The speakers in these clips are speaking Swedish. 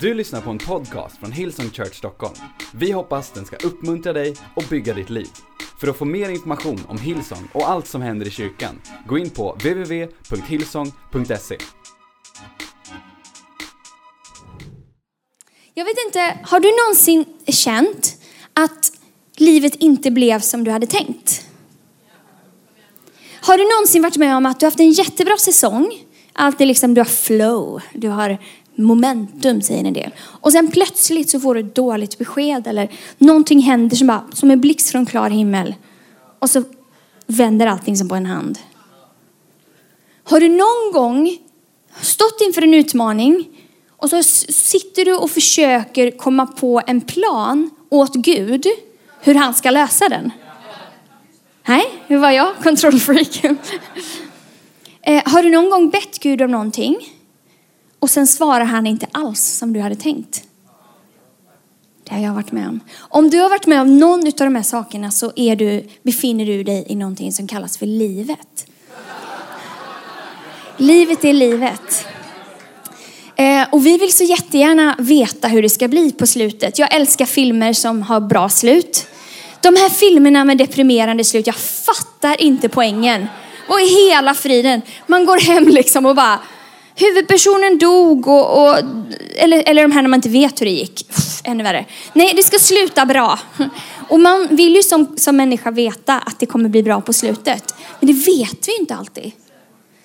Du lyssnar på en podcast från Hillsong Church Stockholm. Vi hoppas den ska uppmuntra dig och bygga ditt liv. För att få mer information om Hillsong och allt som händer i kyrkan, gå in på www.hillsong.se. Jag vet inte, har du någonsin känt att livet inte blev som du hade tänkt? Har du någonsin varit med om att du haft en jättebra säsong? Allt är liksom, du har flow, du har momentum säger en del. Och sen plötsligt så får du ett dåligt besked eller någonting händer som, bara, som en blixt från klar himmel. Och så vänder allting som på en hand. Har du någon gång stått inför en utmaning och så sitter du och försöker komma på en plan åt Gud hur han ska lösa den? Nej, hur var jag? kontrollfreak? Eh, har du någon gång bett Gud om någonting och sen svarar han inte alls som du hade tänkt? Det har jag varit med om. Om du har varit med om någon av de här sakerna så är du, befinner du dig i någonting som kallas för livet. Livet är livet. Eh, och vi vill så jättegärna veta hur det ska bli på slutet. Jag älskar filmer som har bra slut. De här filmerna med deprimerande slut, jag fattar inte poängen. Och i hela friden, man går hem liksom och bara, huvudpersonen dog och, och eller, eller de här när man inte vet hur det gick. Pff, ännu värre. Nej, det ska sluta bra. Och man vill ju som, som människa veta att det kommer bli bra på slutet. Men det vet vi inte alltid.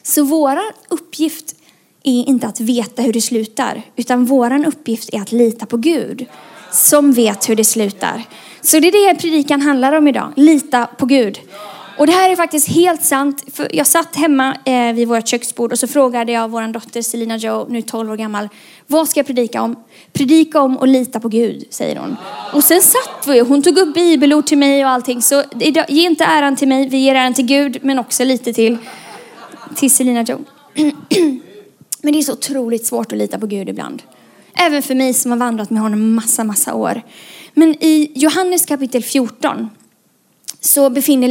Så vår uppgift är inte att veta hur det slutar, utan vår uppgift är att lita på Gud som vet hur det slutar. Så det är det predikan handlar om idag, lita på Gud. Och det här är faktiskt helt sant. För jag satt hemma eh, vid vårt köksbord och så frågade jag vår dotter Selina Joe, nu 12 år gammal, vad ska jag predika om? Predika om och lita på Gud, säger hon. Och sen satt vi, hon tog upp bibelord till mig och allting. Så ge inte äran till mig, vi ger äran till Gud, men också lite till, till Selina Joe. Men det är så otroligt svårt att lita på Gud ibland. Även för mig som har vandrat med honom massa, massa år. Men i Johannes kapitel 14 så befinner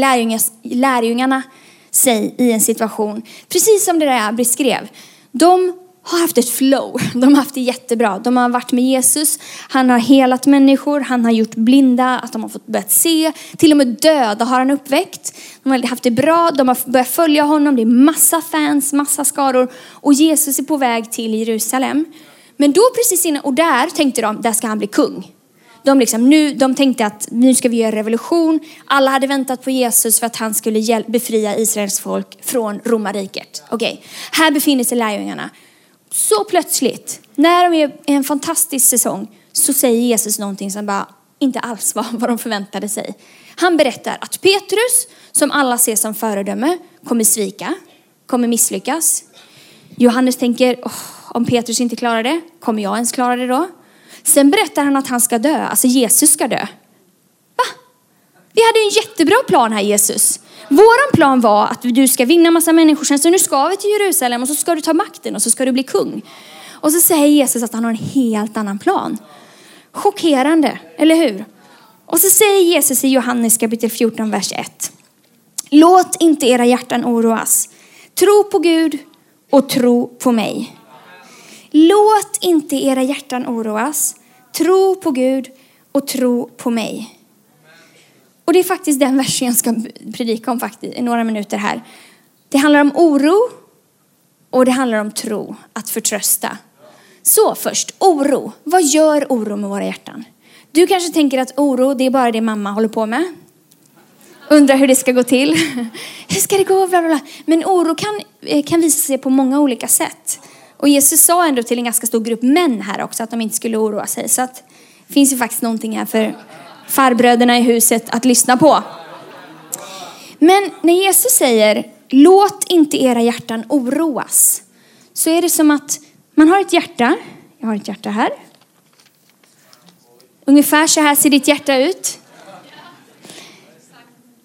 lärjungarna sig i en situation, precis som det där jag beskrev. De har haft ett flow. De har haft det jättebra. De har varit med Jesus. Han har helat människor. Han har gjort blinda att de har fått börjat se. Till och med döda har han uppväckt. De har haft det bra. De har börjat följa honom. Det är massa fans, massa skaror. Och Jesus är på väg till Jerusalem. Men då precis innan, och där tänkte de, där ska han bli kung. De, liksom, nu, de tänkte att nu ska vi göra revolution. Alla hade väntat på Jesus för att han skulle befria Israels folk från romarriket. Okej, okay. här befinner sig lärjungarna. Så plötsligt, när de är i en fantastisk säsong, så säger Jesus någonting som bara inte alls var vad de förväntade sig. Han berättar att Petrus, som alla ser som föredöme, kommer svika, kommer misslyckas. Johannes tänker, oh, om Petrus inte klarar det, kommer jag ens klara det då? Sen berättar han att han ska dö, alltså Jesus ska dö. Va? Vi hade en jättebra plan här Jesus. Våran plan var att du ska vinna massa människor, så nu ska vi till Jerusalem och så ska du ta makten och så ska du bli kung. Och så säger Jesus att han har en helt annan plan. Chockerande, eller hur? Och så säger Jesus i Johannes kapitel 14, vers 1. Låt inte era hjärtan oroas. Tro på Gud och tro på mig. Låt inte era hjärtan oroas. Tro på Gud och tro på mig. Och det är faktiskt den versen jag ska predika om faktiskt, i några minuter här. Det handlar om oro och det handlar om tro, att förtrösta. Så först, oro. Vad gör oro med våra hjärtan? Du kanske tänker att oro, det är bara det mamma håller på med. Undrar hur det ska gå till. Hur ska det gå? Bla, bla, bla. Men oro kan, eh, kan visa sig på många olika sätt. Och Jesus sa ändå till en ganska stor grupp män här också att de inte skulle oroa sig. Så att det finns ju faktiskt någonting här för farbröderna i huset att lyssna på. Men när Jesus säger låt inte era hjärtan oroas så är det som att man har ett hjärta. Jag har ett hjärta här. Ungefär så här ser ditt hjärta ut.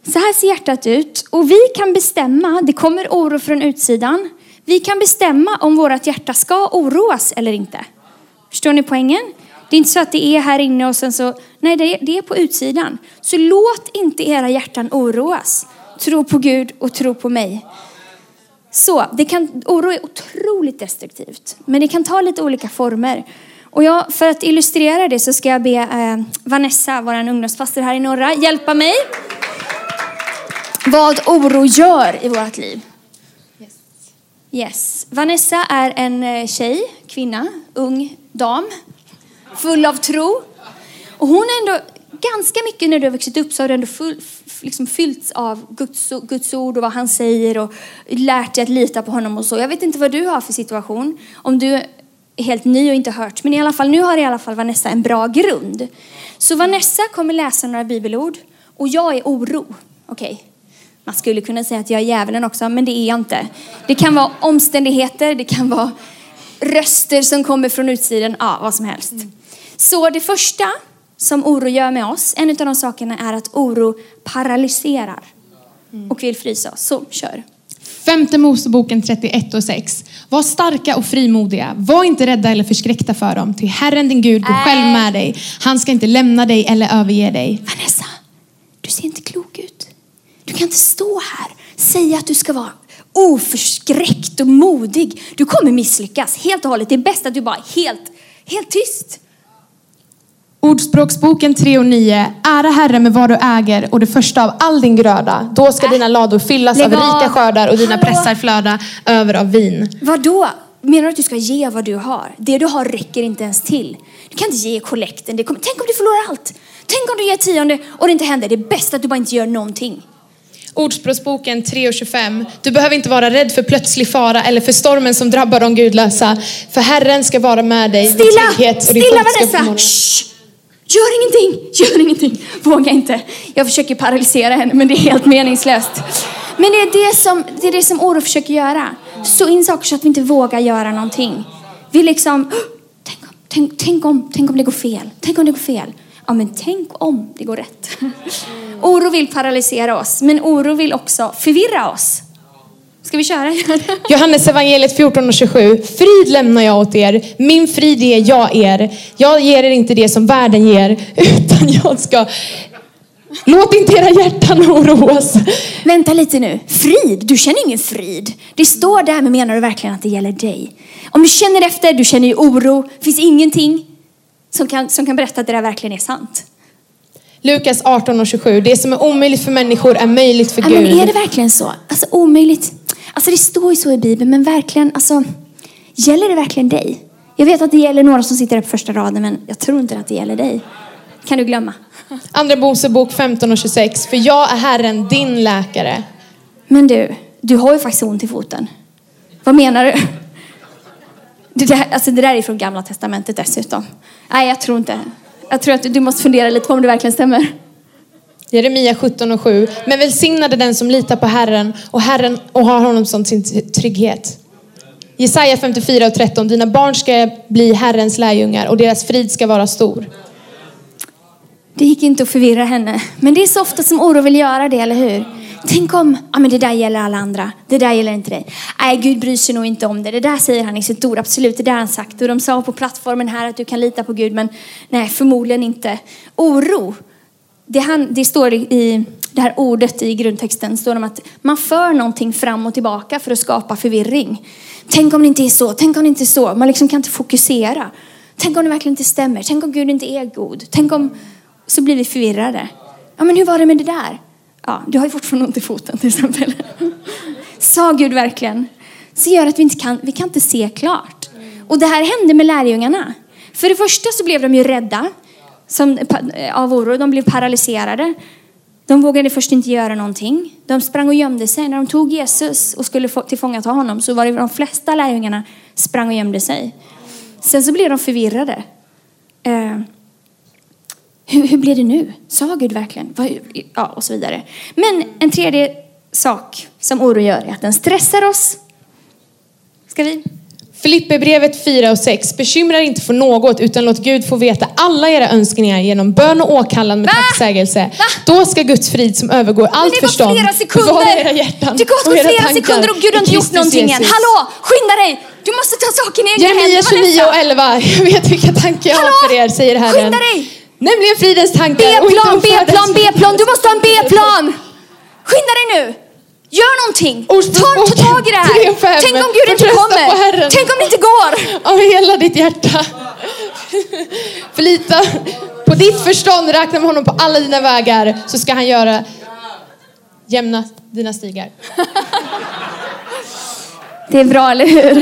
Så här ser hjärtat ut och vi kan bestämma, det kommer oro från utsidan. Vi kan bestämma om vårt hjärta ska oroas eller inte. Förstår ni poängen? Det är inte så att det är här inne och sen så, nej det är, på utsidan. Så låt inte era hjärtan oroas. Tro på Gud och tro på mig. Så, det kan, oro är otroligt destruktivt. Men det kan ta lite olika former. Och jag, för att illustrera det så ska jag be eh, Vanessa, vår ungdomsfaster här i norra, hjälpa mig. Vad oro gör i vårt liv. Yes. Vanessa är en eh, tjej, kvinna, ung dam, full av tro. Och hon är ändå ganska mycket när du har vuxit upp så har du ändå full, liksom fyllts av Guds, Guds ord och vad han säger och lärt dig att lita på honom och så. Jag vet inte vad du har för situation, om du är helt ny och inte hört, men i alla fall nu har i alla fall Vanessa en bra grund. Så Vanessa kommer läsa några bibelord och jag är oro. Okej. Okay. Man skulle kunna säga att jag är djävulen också, men det är jag inte. Det kan vara omständigheter, det kan vara röster som kommer från utsidan, ja vad som helst. Så det första som oro gör med oss, en av de sakerna är att oro paralyserar och vill frysa oss. Så kör. Femte Moseboken 31 och 6. Var starka och frimodiga. Var inte rädda eller förskräckta för dem. Till Herren din Gud går själv med dig. Han ska inte lämna dig eller överge dig. Vanessa, du ser inte klok ut. Du kan inte stå här och säga att du ska vara oförskräckt och modig. Du kommer misslyckas helt och hållet. Det är bäst att du bara är helt, helt tyst. Ordspråksboken 3 och 9. Ära Herren med vad du äger och det första av all din gröda. Då ska äh. dina lador fyllas Lägg av rika skördar och dina Hallå. pressar flöda över av vin. Vadå? Menar du att du ska ge vad du har? Det du har räcker inte ens till. Du kan inte ge kollekten. Tänk om du förlorar allt. Tänk om du ger tionde och det inte händer. Det är bäst att du bara inte gör någonting. Ordspråksboken 3.25. Du behöver inte vara rädd för plötslig fara eller för stormen som drabbar de gudlösa. För Herren ska vara med dig stilla. Och stilla Vanessa! Shh. Gör ingenting, gör ingenting. Våga inte. Jag försöker paralysera henne men det är helt meningslöst. Men det är det som, det är det som oro försöker göra. Så in saker så att vi inte vågar göra någonting. Vi liksom, tänk om, tänk, tänk, om, tänk om det går fel. Tänk om det går fel. Ja men tänk om det går rätt. Oro vill paralysera oss, men oro vill också förvirra oss. Ska vi köra? Johannes evangeliet 14 och 27. Frid lämnar jag åt er. Min frid ger jag er. Jag ger er inte det som världen ger, utan jag ska Låt inte era hjärtan oroas. Vänta lite nu. Frid? Du känner ingen frid. Det står där, men menar du verkligen att det gäller dig? Om du känner efter, du känner ju oro. Finns ingenting som kan, som kan berätta att det där verkligen är sant. Lukas 18 och 27. Det som är omöjligt för människor är möjligt för ja, Gud. Men är det verkligen så? Alltså omöjligt. Alltså det står ju så i Bibeln, men verkligen, alltså gäller det verkligen dig? Jag vet att det gäller några som sitter där på första raden, men jag tror inte att det gäller dig. Kan du glömma? Andra Mosebok 15 och 26. För jag är Herren, din läkare. Men du, du har ju faktiskt ont i foten. Vad menar du? Det där, alltså det där är från gamla testamentet dessutom. Nej, jag tror inte. Jag tror att du måste fundera lite på om det verkligen stämmer. Jeremia 17 och 7. Men välsignade den som litar på Herren och Herren och har honom som sin trygghet. Jesaja 54 och 13. Dina barn ska bli Herrens lärjungar och deras frid ska vara stor. Det gick inte att förvirra henne. Men det är så ofta som oro vill göra det, eller hur? Tänk om, ja men det där gäller alla andra. Det där gäller inte dig. Nej, Gud bryr sig nog inte om det. Det där säger han i sitt ord, absolut. Det där har han sagt. Och de sa på plattformen här att du kan lita på Gud, men nej, förmodligen inte. Oro, det, han, det står i det här ordet i grundtexten, står det att man för någonting fram och tillbaka för att skapa förvirring. Tänk om det inte är så, tänk om det inte är så. Man liksom kan inte fokusera. Tänk om det verkligen inte stämmer. Tänk om Gud inte är god. Tänk om... Så blir vi förvirrade. Ja, men hur var det med det där? Ja, du har ju fortfarande ont i foten till exempel. Sa Gud verkligen? Så gör att vi inte kan, vi kan inte se klart. Och det här hände med lärjungarna. För det första så blev de ju rädda som, av oro. De blev paralyserade. De vågade först inte göra någonting. De sprang och gömde sig. När de tog Jesus och skulle tillfångata honom så var det de flesta lärjungarna sprang och gömde sig. Sen så blev de förvirrade. Eh, hur, hur blev det nu? Sa Gud verkligen? Ja, och så vidare. Men en tredje sak som oro gör är att den stressar oss. Ska vi? Filipperbrevet 4 och 6. Bekymra inte för något utan låt Gud få veta alla era önskningar genom bön och åkallan med Va? tacksägelse. Va? Då ska Guds frid som övergår allt förstånd bevara era hjärtan Det har gått flera sekunder och Gud har inte gjort någonting än. Hallå, skynda dig! Du måste ta saken i egna händer. Jeremia 29 och 11. Jag vet vilka tankar jag har för er, säger Herren. Skynda dig! Nämligen fridens tankar. B-plan, B-plan, B-plan. Du måste ha en B-plan. Skynda dig nu. Gör någonting. Ta, ta tag i det här. Tänk om Gud inte kommer. Tänk om det inte går. Av hela ditt hjärta. Förlita på ditt förstånd, räkna med honom på alla dina vägar så ska han göra jämna dina stigar. Det är bra, eller hur?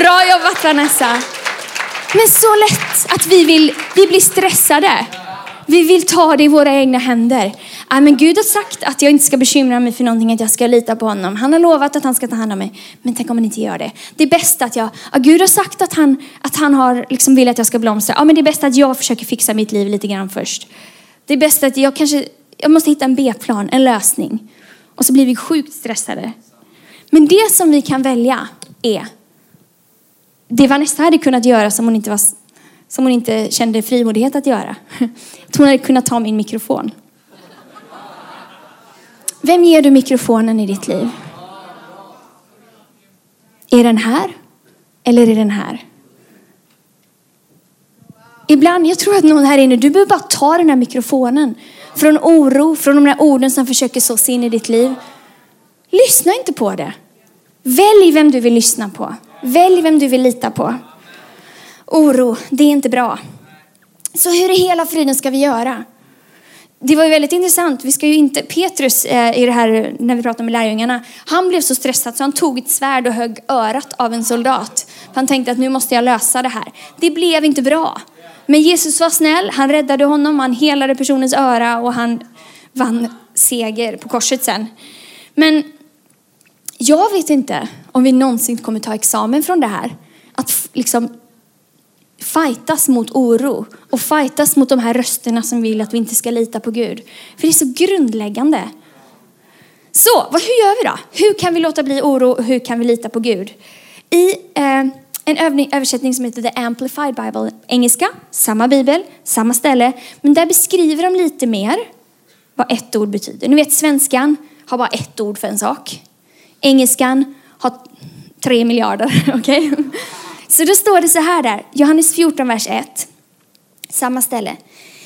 Bra jobbat Vanessa. Men så lätt att vi, vill, vi blir stressade. Vi vill ta det i våra egna händer. Ja, men Gud har sagt att jag inte ska bekymra mig för någonting, att jag ska lita på honom. Han har lovat att han ska ta hand om mig. Men tänk om han inte gör det. Det är bäst att jag, ja, Gud har sagt att han, att han har liksom vill att jag ska blomstra. Ja, men det är bäst att jag försöker fixa mitt liv lite grann först. Det är bäst att jag kanske, jag måste hitta en B-plan, en lösning. Och så blir vi sjukt stressade. Men det som vi kan välja är det Vanessa hade kunnat göra som hon inte, var, som hon inte kände frimodighet att göra. Att hon hade kunnat ta min mikrofon. Vem ger du mikrofonen i ditt liv? Är den här? Eller är den här? Ibland, jag tror att någon här inne, du behöver bara ta den här mikrofonen. Från oro, från de där orden som försöker sås in i ditt liv. Lyssna inte på det. Välj vem du vill lyssna på. Välj vem du vill lita på. Oro, det är inte bra. Så hur i hela friden ska vi göra? Det var ju väldigt intressant. Vi ska ju inte, Petrus eh, i det här, när vi pratar med lärjungarna, han blev så stressad så han tog ett svärd och högg örat av en soldat. Han tänkte att nu måste jag lösa det här. Det blev inte bra. Men Jesus var snäll, han räddade honom, han helade personens öra och han vann seger på korset sen. Men jag vet inte om vi någonsin kommer ta examen från det här. Att liksom fightas mot oro och fightas mot de här rösterna som vill att vi inte ska lita på Gud. För det är så grundläggande. Så, vad, hur gör vi då? Hur kan vi låta bli oro och hur kan vi lita på Gud? I eh, en övning, översättning som heter The Amplified Bible, engelska, samma bibel, samma ställe, men där beskriver de lite mer vad ett ord betyder. Ni vet svenskan har bara ett ord för en sak. Engelskan har tre miljarder, okej? Okay? Så då står det så här där, Johannes 14, vers 1. Samma ställe.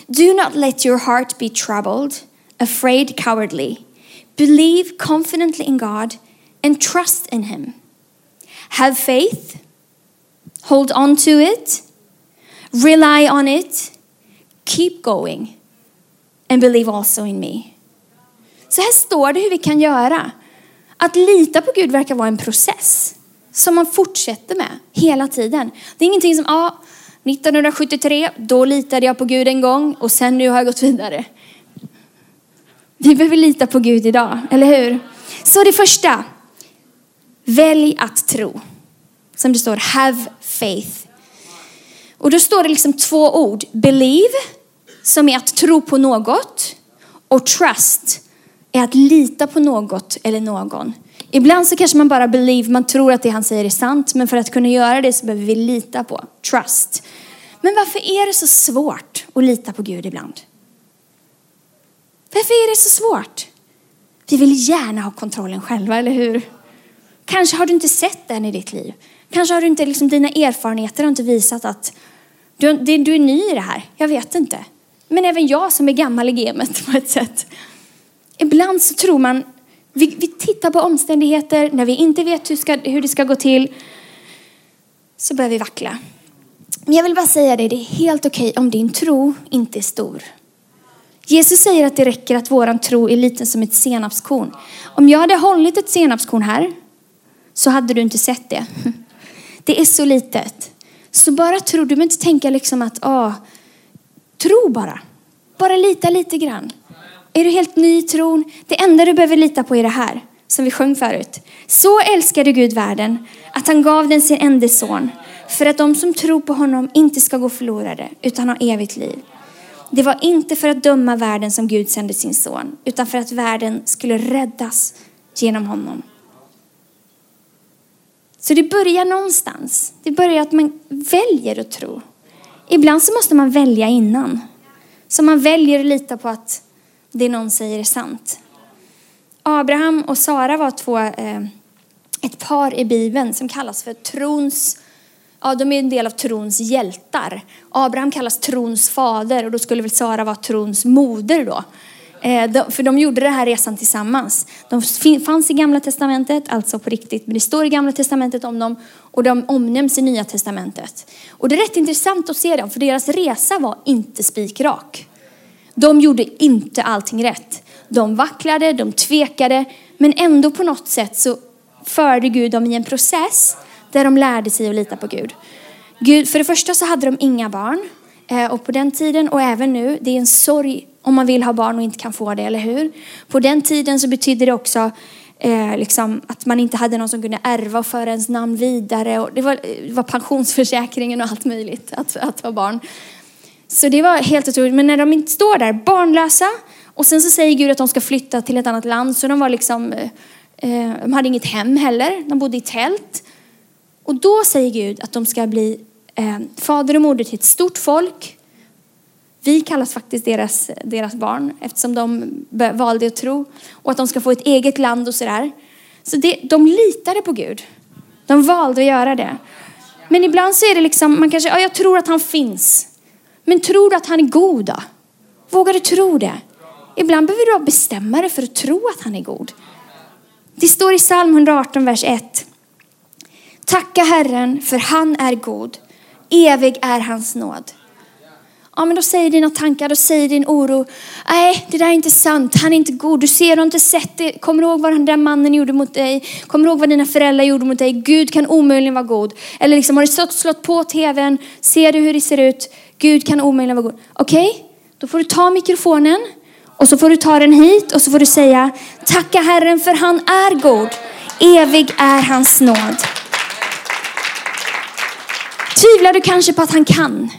Do not let your heart be troubled, afraid cowardly. Believe confidently in God and trust in him. Have faith, hold on to it, rely on it, keep going and believe also in me. Så här står det hur vi kan göra. Att lita på Gud verkar vara en process som man fortsätter med hela tiden. Det är ingenting som, ja, 1973, då litade jag på Gud en gång och sen nu har jag gått vidare. Vi behöver lita på Gud idag, eller hur? Så det första, välj att tro. Som det står, have faith. Och då står det liksom två ord, believe, som är att tro på något, och trust, är att lita på något eller någon. Ibland så kanske man bara believe, man tror att det han säger är sant, men för att kunna göra det så behöver vi lita på, trust. Men varför är det så svårt att lita på Gud ibland? Varför är det så svårt? Vi vill gärna ha kontrollen själva, eller hur? Kanske har du inte sett den i ditt liv. Kanske har du inte, liksom, dina erfarenheter har inte visat att du, du är ny i det här. Jag vet inte. Men även jag som är gammal i gamet på ett sätt. Ibland så tror man, vi, vi tittar på omständigheter när vi inte vet hur, ska, hur det ska gå till. Så börjar vi vackla. Men jag vill bara säga dig, det är helt okej om din tro inte är stor. Jesus säger att det räcker att våran tro är liten som ett senapskorn. Om jag hade hållit ett senapskorn här så hade du inte sett det. Det är så litet. Så bara tro, du behöver inte tänka liksom att, ah, tro bara. Bara lita lite grann. Är du helt ny i tron? Det enda du behöver lita på är det här, som vi sjöng förut. Så älskade Gud världen att han gav den sin enda son för att de som tror på honom inte ska gå förlorade utan ha evigt liv. Det var inte för att döma världen som Gud sände sin son utan för att världen skulle räddas genom honom. Så det börjar någonstans. Det börjar att man väljer att tro. Ibland så måste man välja innan. Så man väljer att lita på att det någon säger är sant. Abraham och Sara var två, eh, ett par i Bibeln som kallas för trons, ja de är en del av trons hjältar. Abraham kallas trons fader och då skulle väl Sara vara trons moder då. Eh, för de gjorde den här resan tillsammans. De fanns i Gamla Testamentet, alltså på riktigt, men det står i Gamla Testamentet om dem och de omnämns i Nya Testamentet. Och det är rätt intressant att se dem, för deras resa var inte spikrak. De gjorde inte allting rätt. De vacklade, de tvekade, men ändå på något sätt så förde Gud dem i en process där de lärde sig att lita på Gud. Gud för det första så hade de inga barn. Eh, och på den tiden och även nu, det är en sorg om man vill ha barn och inte kan få det, eller hur? På den tiden så betydde det också eh, liksom, att man inte hade någon som kunde ärva och föra ens namn vidare. Och det, var, det var pensionsförsäkringen och allt möjligt att, att ha barn. Så det var helt otroligt. Men när de inte står där barnlösa och sen så säger Gud att de ska flytta till ett annat land. Så de var liksom, eh, eh, de hade inget hem heller. De bodde i tält. Och då säger Gud att de ska bli eh, fader och moder till ett stort folk. Vi kallas faktiskt deras, deras barn eftersom de valde att tro. Och att de ska få ett eget land och sådär. Så det, de litade på Gud. De valde att göra det. Men ibland så är det liksom, man kanske, ja jag tror att han finns. Men tror du att han är god då? Vågar du tro det? Ibland behöver du bestämma dig för att tro att han är god. Det står i psalm 118, vers 1. Tacka Herren för han är god. Evig är hans nåd. Ja, men då säger dina tankar, då säger din oro, nej, det där är inte sant, han är inte god, du ser, du har inte sett det, kommer du ihåg vad den där mannen gjorde mot dig, kommer du ihåg vad dina föräldrar gjorde mot dig, Gud kan omöjligen vara god. Eller liksom, har du stått, slått på tvn, ser du hur det ser ut, Gud kan omöjligen vara god. Okej, okay? då får du ta mikrofonen och så får du ta den hit och så får du säga, tacka Herren för han är god, evig är hans nåd. Tvivlar du kanske på att han kan?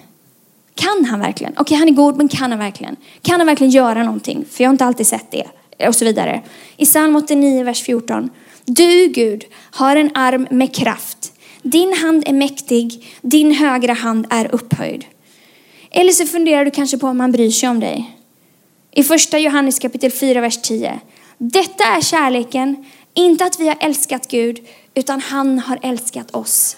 Kan han verkligen? Okej, okay, han är god, men kan han verkligen? Kan han verkligen göra någonting? För jag har inte alltid sett det. Och så vidare. I psalm 89, vers 14. Du, Gud, har en arm med kraft. Din hand är mäktig, din högra hand är upphöjd. Eller så funderar du kanske på om han bryr sig om dig. I första Johannes kapitel 4, vers 10. Detta är kärleken, inte att vi har älskat Gud, utan han har älskat oss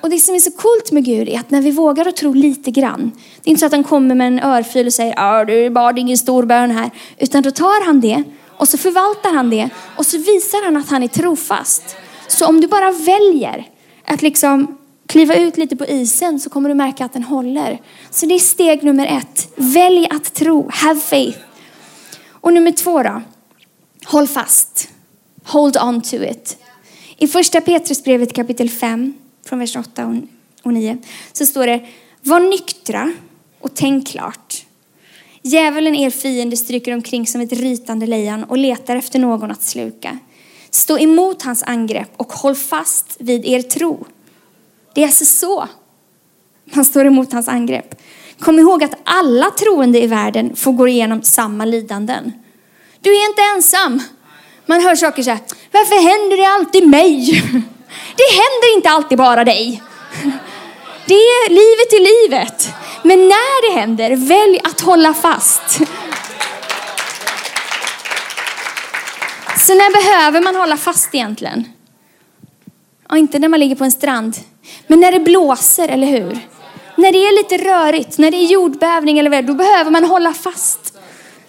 och det som är så coolt med Gud är att när vi vågar att tro lite grann. Det är inte så att han kommer med en örfil och säger ja du bad ingen stor bön här. Utan då tar han det och så förvaltar han det och så visar han att han är trofast. Så om du bara väljer att liksom kliva ut lite på isen så kommer du märka att den håller. Så det är steg nummer ett. Välj att tro. Have faith. Och nummer två då. Håll fast. Hold on to it. I första Petrusbrevet kapitel 5 från vers 8 och 9, så står det Var nyktra och tänk klart. Djävulen, er fiende, stryker omkring som ett rytande lejon och letar efter någon att sluka. Stå emot hans angrepp och håll fast vid er tro. Det är alltså så man står emot hans angrepp. Kom ihåg att alla troende i världen får gå igenom samma lidanden. Du är inte ensam. Man hör saker så här, varför händer det alltid mig? Det händer inte alltid bara dig. Det är livet i livet. Men när det händer, välj att hålla fast. Så när behöver man hålla fast egentligen? Ja, inte när man ligger på en strand. Men när det blåser, eller hur? När det är lite rörigt, när det är jordbävning eller vad då behöver man hålla fast.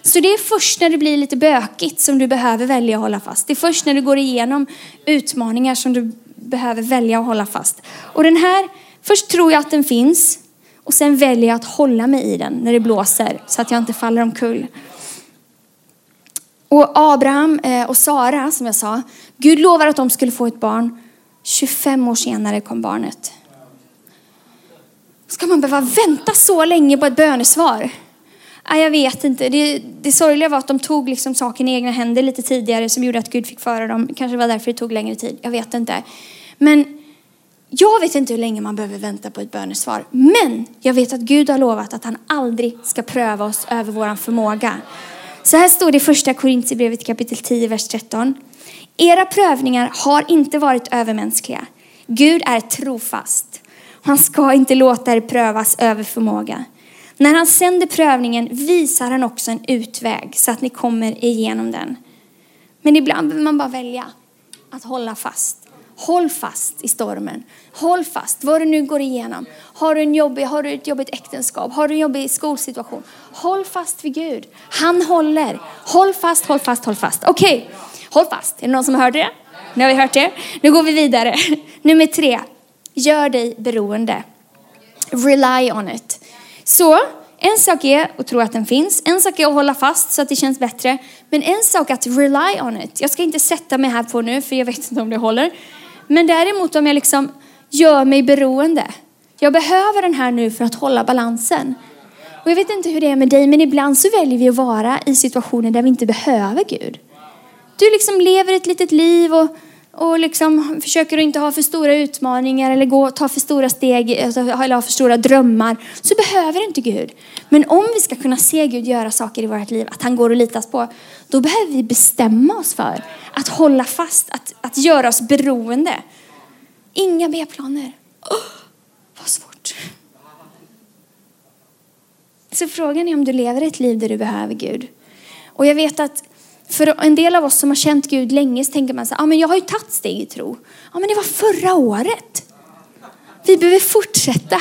Så det är först när det blir lite bökigt som du behöver välja att hålla fast. Det är först när du går igenom utmaningar som du behöver välja att hålla fast. Och den här, först tror jag att den finns och sen väljer jag att hålla mig i den när det blåser så att jag inte faller omkull. Och Abraham eh, och Sara, som jag sa, Gud lovar att de skulle få ett barn. 25 år senare kom barnet. Ska man behöva vänta så länge på ett bönesvar? Nej, jag vet inte. Det, det sorgliga var att de tog liksom saken i egna händer lite tidigare som gjorde att Gud fick föra dem. Kanske var därför det tog längre tid. Jag vet inte. Men jag vet inte hur länge man behöver vänta på ett bönesvar. Men jag vet att Gud har lovat att han aldrig ska pröva oss över vår förmåga. Så här står det i första Korintierbrevet kapitel 10, vers 13. Era prövningar har inte varit övermänskliga. Gud är trofast. Han ska inte låta er prövas över förmåga. När han sänder prövningen visar han också en utväg så att ni kommer igenom den. Men ibland behöver man bara välja att hålla fast. Håll fast i stormen. Håll fast vad du nu går igenom. Har du, en jobbig, har du ett jobbigt äktenskap? Har du en jobbig skolsituation? Håll fast vid Gud. Han håller. Håll fast, håll fast, håll fast. Okej, okay. håll fast. Är det någon som har hört det? Nu har vi hört det. Nu går vi vidare. Nummer tre. Gör dig beroende. Rely on it. Så en sak är att tro att den finns. En sak är att hålla fast så att det känns bättre. Men en sak är att rely on it. Jag ska inte sätta mig här på nu för jag vet inte om det håller. Men däremot om jag liksom gör mig beroende. Jag behöver den här nu för att hålla balansen. Och jag vet inte hur det är med dig, men ibland så väljer vi att vara i situationer där vi inte behöver Gud. Du liksom lever ett litet liv och, och liksom försöker att inte ha för stora utmaningar eller gå, ta för stora steg alltså, eller ha för stora drömmar. Så behöver inte Gud. Men om vi ska kunna se Gud göra saker i vårt liv, att han går att litas på, då behöver vi bestämma oss för att hålla fast, att, att göra oss beroende. Inga B-planer. Oh, vad svårt. Så frågan är om du lever ett liv där du behöver Gud. Och jag vet att för en del av oss som har känt Gud länge så tänker man så här, ah, men jag har ju tagit steg i tro. Ja, men det var förra året. Vi behöver fortsätta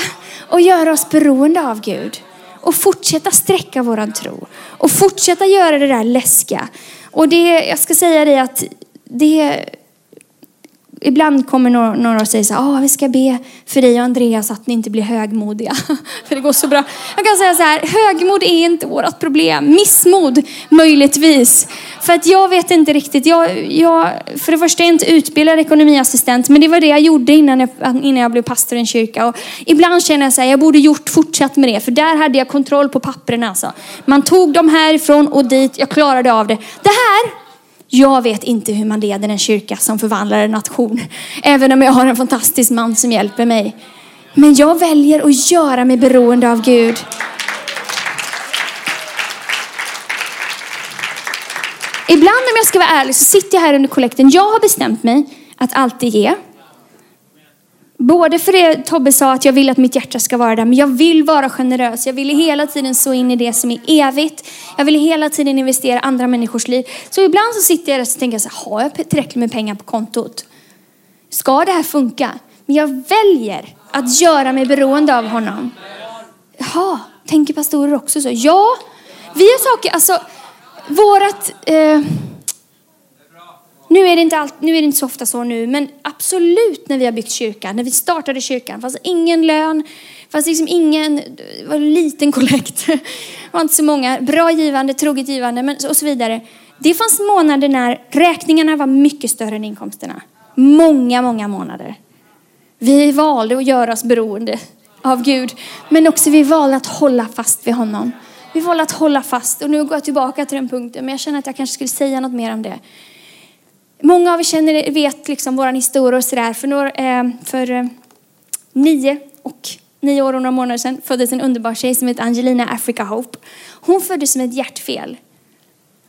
och göra oss beroende av Gud. Och fortsätta sträcka våran tro. Och fortsätta göra det där läskiga. Och det, jag ska säga dig att det Ibland kommer några och säger så här, oh, vi ska be för dig och Andreas att ni inte blir högmodiga. för det går så bra. Jag kan säga så här, högmod är inte vårt problem. Missmod möjligtvis. För att jag vet inte riktigt. Jag, jag, för det första är jag inte utbildad ekonomiassistent, men det var det jag gjorde innan jag, innan jag blev pastor i en kyrka. Och ibland känner jag så här, jag borde gjort fortsatt med det, för där hade jag kontroll på papperna. Alltså. Man tog dem härifrån och dit, jag klarade av det. Det här jag vet inte hur man leder en kyrka som förvandlar en nation. Även om jag har en fantastisk man som hjälper mig. Men jag väljer att göra mig beroende av Gud. Ibland om jag ska vara ärlig så sitter jag här under kollekten. Jag har bestämt mig att alltid ge. Både för det Tobbe sa, att jag vill att mitt hjärta ska vara där, men jag vill vara generös. Jag vill hela tiden så in i det som är evigt. Jag vill hela tiden investera i andra människors liv. Så ibland så sitter jag och tänker så här, har jag tillräckligt med pengar på kontot? Ska det här funka? Men jag väljer att göra mig beroende av honom. Jaha, tänker pastorer också så? Ja, vi har saker, alltså vårat... Eh, nu är, det inte allt, nu är det inte så ofta så nu, men absolut när vi har byggt kyrkan, när vi startade kyrkan, fanns ingen lön, fanns liksom ingen, det var en liten kollekt, det var inte så många, bra givande, troget givande men, och så vidare. Det fanns månader när räkningarna var mycket större än inkomsterna. Många, många månader. Vi valde att göra oss beroende av Gud, men också vi valde att hålla fast vid honom. Vi valde att hålla fast och nu går jag tillbaka till den punkten, men jag känner att jag kanske skulle säga något mer om det. Många av er känner, vet liksom vår historia och sådär. För, några, eh, för eh, nio och nio år och några månader sedan föddes en underbar tjej som heter Angelina Africa Hope. Hon föddes med ett hjärtfel.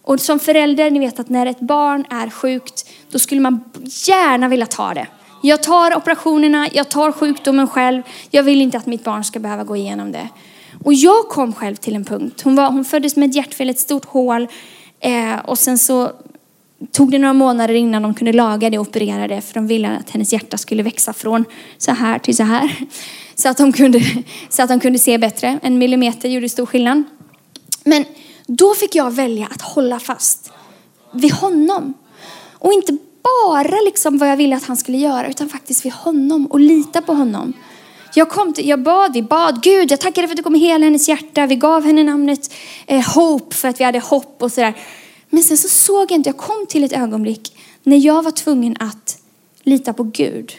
Och som förälder, ni vet att när ett barn är sjukt, då skulle man gärna vilja ta det. Jag tar operationerna, jag tar sjukdomen själv. Jag vill inte att mitt barn ska behöva gå igenom det. Och jag kom själv till en punkt. Hon, var, hon föddes med ett hjärtfel, ett stort hål. Eh, och sen så tog det några månader innan de kunde laga det och operera det för de ville att hennes hjärta skulle växa från så här till så här. Så att de kunde, så att de kunde se bättre. En millimeter gjorde stor skillnad. Men då fick jag välja att hålla fast vid honom. Och inte bara liksom vad jag ville att han skulle göra utan faktiskt vid honom och lita på honom. Jag, kom till, jag bad, vi bad, Gud jag tackar dig för att du kom hela hennes hjärta. Vi gav henne namnet eh, Hope för att vi hade hopp och sådär. Men sen så såg jag inte, jag kom till ett ögonblick när jag var tvungen att lita på Gud.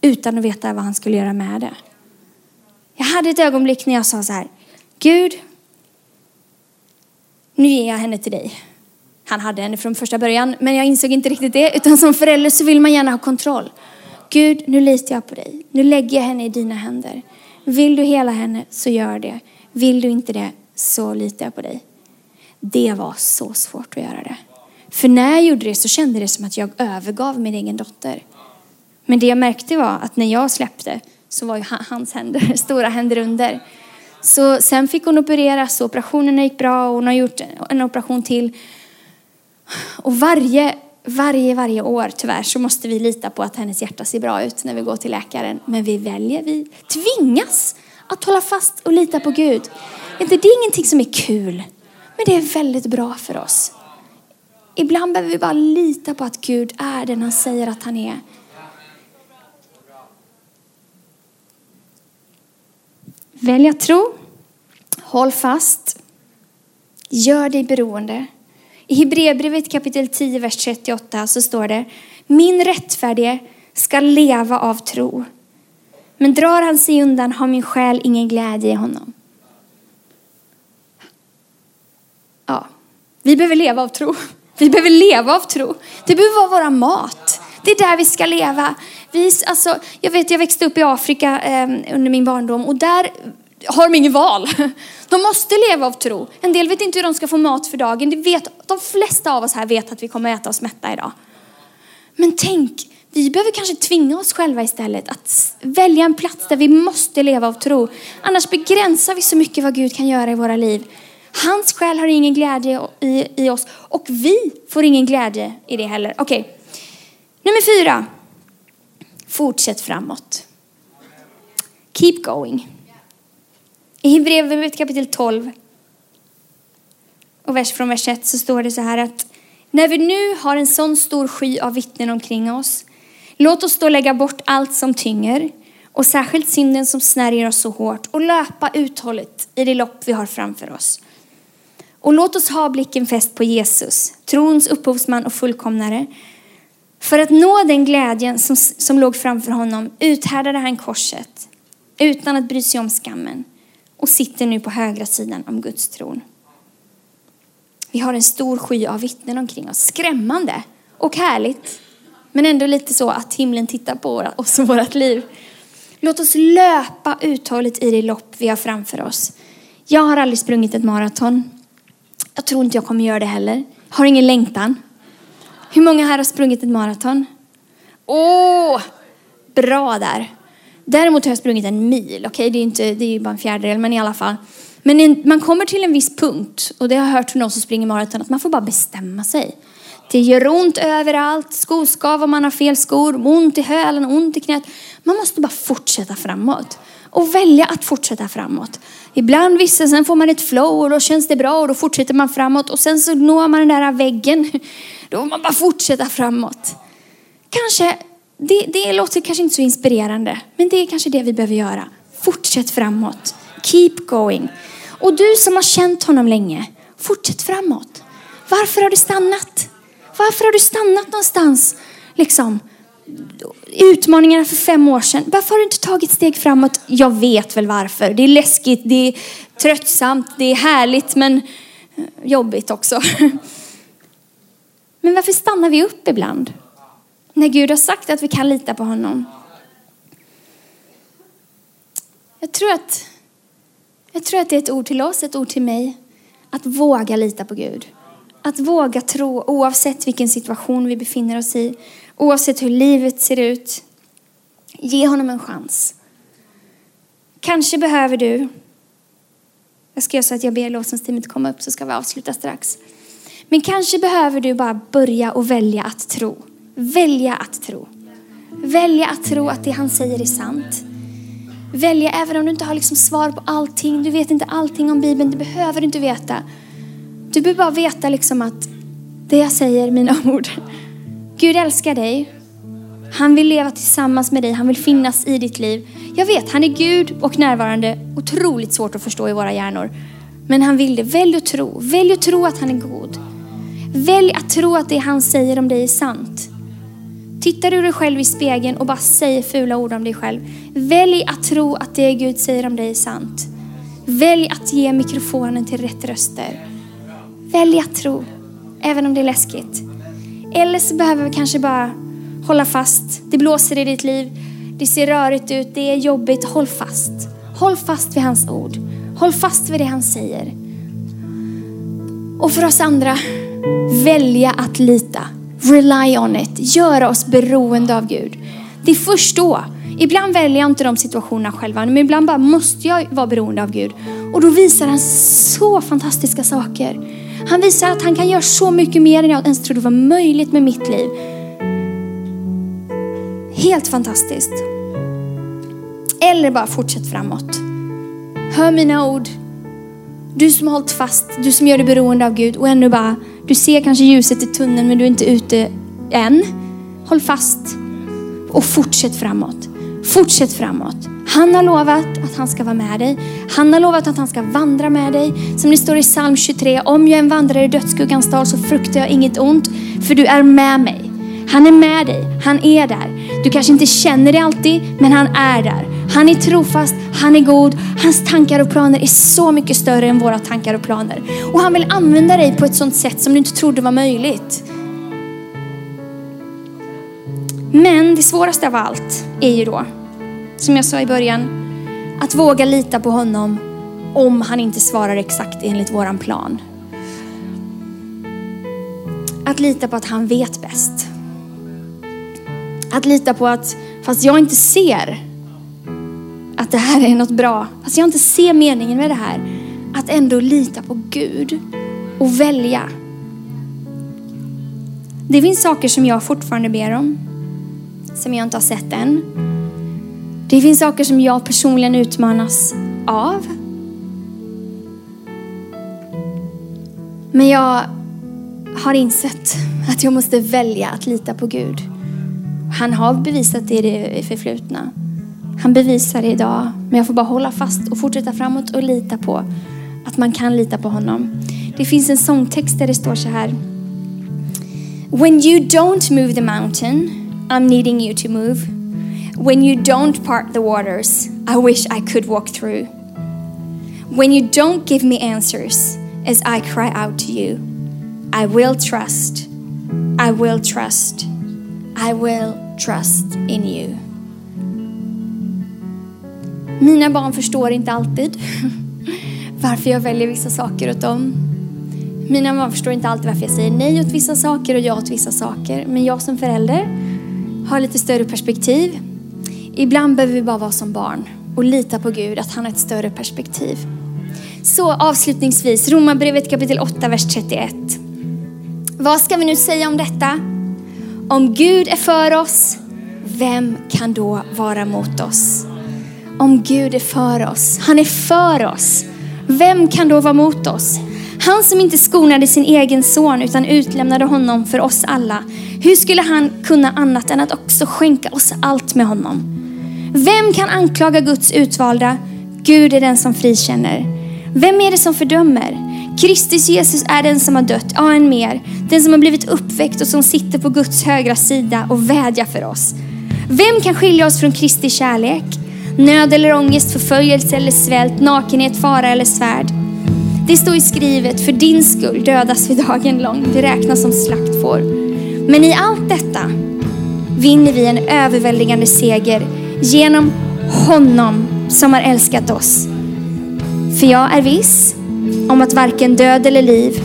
Utan att veta vad han skulle göra med det. Jag hade ett ögonblick när jag sa så här, Gud, nu ger jag henne till dig. Han hade henne från första början, men jag insåg inte riktigt det. Utan som förälder så vill man gärna ha kontroll. Gud, nu litar jag på dig. Nu lägger jag henne i dina händer. Vill du hela henne så gör det. Vill du inte det så litar jag på dig. Det var så svårt att göra det. För när jag gjorde det så kände det som att jag övergav min egen dotter. Men det jag märkte var att när jag släppte så var ju hans händer, stora händer under. Så sen fick hon opereras och operationerna gick bra och hon har gjort en operation till. Och varje, varje, varje år tyvärr så måste vi lita på att hennes hjärta ser bra ut när vi går till läkaren. Men vi väljer, vi tvingas att hålla fast och lita på Gud. Det är ingenting som är kul, men det är väldigt bra för oss. Ibland behöver vi bara lita på att Gud är den han säger att han är. Välj att tro. Håll fast. Gör dig beroende. I Hebreerbrevet kapitel 10, vers 38 så står det Min rättfärdige ska leva av tro. Men drar han sig undan har min själ ingen glädje i honom. Ja, vi behöver leva av tro. Vi behöver leva av tro. Det behöver vara våra mat. Det är där vi ska leva. Vi, alltså, jag, vet, jag växte upp i Afrika eh, under min barndom och där har de ingen val. De måste leva av tro. En del vet inte hur de ska få mat för dagen. De, vet, de flesta av oss här vet att vi kommer äta oss mätta idag. Men tänk, vi behöver kanske tvinga oss själva istället att välja en plats där vi måste leva av tro. Annars begränsar vi så mycket vad Gud kan göra i våra liv. Hans själ har ingen glädje i, i oss och vi får ingen glädje i det heller. Okej, okay. nummer fyra. Fortsätt framåt. Keep going. I Hebreerbrevet kapitel 12 och vers från vers 1 så står det så här att när vi nu har en sån stor sky av vittnen omkring oss, låt oss då lägga bort allt som tynger och särskilt synden som snärjer oss så hårt och löpa uthålligt i det lopp vi har framför oss. Och låt oss ha blicken fäst på Jesus, trons upphovsman och fullkomnare. För att nå den glädjen som, som låg framför honom uthärdade han korset utan att bry sig om skammen och sitter nu på högra sidan om Guds tron. Vi har en stor sky av vittnen omkring oss. Skrämmande och härligt. Men ändå lite så att himlen tittar på oss och vårt liv. Låt oss löpa uthålligt i det lopp vi har framför oss. Jag har aldrig sprungit ett maraton. Jag tror inte jag kommer göra det heller. Har ingen längtan. Hur många här har sprungit ett maraton? Åh, bra där. Däremot har jag sprungit en mil. Okej, okay? det, är inte, det är ju bara en fjärdedel, men i alla fall. Men en, man kommer till en viss punkt, och det har jag hört från någon som springer maraton, att man får bara bestämma sig. Det gör ont överallt, skoskav om man har fel skor, ont i hälen, ont i knät. Man måste bara fortsätta framåt och välja att fortsätta framåt. Ibland vissa, sen får man ett flow och då känns det bra och då fortsätter man framåt och sen så når man den där väggen. Då får man bara fortsätta framåt. Kanske det, det låter kanske inte så inspirerande, men det är kanske det vi behöver göra. Fortsätt framåt. Keep going. Och du som har känt honom länge, fortsätt framåt. Varför har du stannat? Varför har du stannat någonstans? Liksom, utmaningarna för fem år sedan. Varför har du inte tagit steg framåt? Jag vet väl varför. Det är läskigt, det är tröttsamt, det är härligt men eh, jobbigt också. Men varför stannar vi upp ibland? När Gud har sagt att vi kan lita på honom. Jag tror att, jag tror att det är ett ord till oss, ett ord till mig. Att våga lita på Gud. Att våga tro oavsett vilken situation vi befinner oss i. Oavsett hur livet ser ut. Ge honom en chans. Kanske behöver du, jag ska göra så att jag ber lovsångsteamet komma upp så ska vi avsluta strax. Men kanske behöver du bara börja och välja att tro välja att tro. Välja att tro att det han säger är sant. Välja även om du inte har liksom svar på allting, du vet inte allting om Bibeln, det behöver du inte veta. Du behöver bara veta liksom att det jag säger, mina ord. Gud älskar dig. Han vill leva tillsammans med dig, han vill finnas i ditt liv. Jag vet, han är Gud och närvarande, otroligt svårt att förstå i våra hjärnor. Men han vill det. Välj att tro. Välj att tro att han är god. Välj att tro att det han säger om dig är sant. Tittar du dig själv i spegeln och bara säger fula ord om dig själv. Välj att tro att det Gud säger om dig är sant. Välj att ge mikrofonen till rätt röster. Välj att tro, även om det är läskigt. Eller så behöver vi kanske bara hålla fast. Det blåser i ditt liv, det ser rörigt ut, det är jobbigt. Håll fast. Håll fast vid hans ord. Håll fast vid det han säger. Och för oss andra, välja att lita. Rely on it. Göra oss beroende av Gud. Det är först då. Ibland väljer jag inte de situationerna själva, men ibland bara måste jag vara beroende av Gud. Och då visar han så fantastiska saker. Han visar att han kan göra så mycket mer än jag ens trodde var möjligt med mitt liv. Helt fantastiskt. Eller bara fortsätt framåt. Hör mina ord. Du som har hållit fast, du som gör dig beroende av Gud och ännu bara, du ser kanske ljuset i tunneln men du är inte ute än. Håll fast och fortsätt framåt. Fortsätt framåt. Han har lovat att han ska vara med dig. Han har lovat att han ska vandra med dig. Som det står i psalm 23. Om jag än vandrar i dödsskuggans dal så fruktar jag inget ont. För du är med mig. Han är med dig. Han är där. Du kanske inte känner det alltid, men han är där. Han är trofast, han är god. Hans tankar och planer är så mycket större än våra tankar och planer. Och han vill använda dig på ett sånt sätt som du inte trodde var möjligt. Men det svåraste av allt är ju då, som jag sa i början, att våga lita på honom om han inte svarar exakt enligt våran plan. Att lita på att han vet bäst. Att lita på att fast jag inte ser att det här är något bra, fast jag inte ser meningen med det här, att ändå lita på Gud och välja. Det finns saker som jag fortfarande ber om, som jag inte har sett än. Det finns saker som jag personligen utmanas av. Men jag har insett att jag måste välja att lita på Gud. Han har bevisat det i det förflutna. Han bevisar det idag. Men jag får bara hålla fast och fortsätta framåt och lita på att man kan lita på honom. Det finns en sångtext där det står så här. When you don't move the mountain, I'm needing you to move. When you don't part the waters, I wish I could walk through. When you don't give me answers as I cry out to you, I will trust, I will trust, I will trust in you. Mina barn förstår inte alltid varför jag väljer vissa saker åt dem. Mina barn förstår inte alltid varför jag säger nej åt vissa saker och ja åt vissa saker. Men jag som förälder har lite större perspektiv. Ibland behöver vi bara vara som barn och lita på Gud, att han har ett större perspektiv. Så avslutningsvis, Romarbrevet kapitel 8, vers 31. Vad ska vi nu säga om detta? Om Gud är för oss, vem kan då vara mot oss? Om Gud är för oss, han är för oss. Vem kan då vara mot oss? Han som inte skonade sin egen son utan utlämnade honom för oss alla. Hur skulle han kunna annat än att också skänka oss allt med honom? Vem kan anklaga Guds utvalda? Gud är den som frikänner. Vem är det som fördömer? Kristus Jesus är den som har dött, ja än mer. Den som har blivit uppväckt och som sitter på Guds högra sida och vädjar för oss. Vem kan skilja oss från Kristi kärlek? Nöd eller ångest, förföljelse eller svält, nakenhet, fara eller svärd. Det står i skrivet, för din skull dödas vi dagen lång, vi räknas som slaktfår. Men i allt detta vinner vi en överväldigande seger genom honom som har älskat oss. För jag är viss om att varken död eller liv,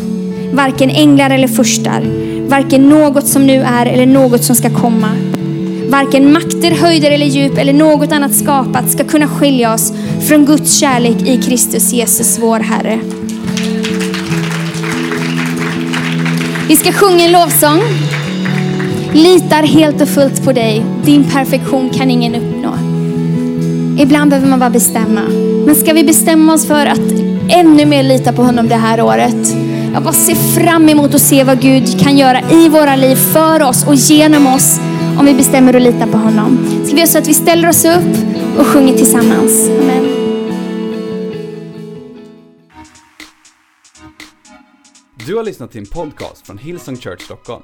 varken änglar eller furstar, varken något som nu är eller något som ska komma, varken makter, höjder eller djup eller något annat skapat ska kunna skilja oss från Guds kärlek i Kristus Jesus vår Herre. Vi ska sjunga en lovsång. Litar helt och fullt på dig. Din perfektion kan ingen uppleva. Ibland behöver man bara bestämma. Men ska vi bestämma oss för att ännu mer lita på honom det här året? Jag bara ser fram emot att se vad Gud kan göra i våra liv, för oss och genom oss om vi bestämmer att lita på honom. Ska vi göra så att vi ställer oss upp och sjunger tillsammans. Amen. Du har lyssnat till en podcast från Hillsong Church Stockholm.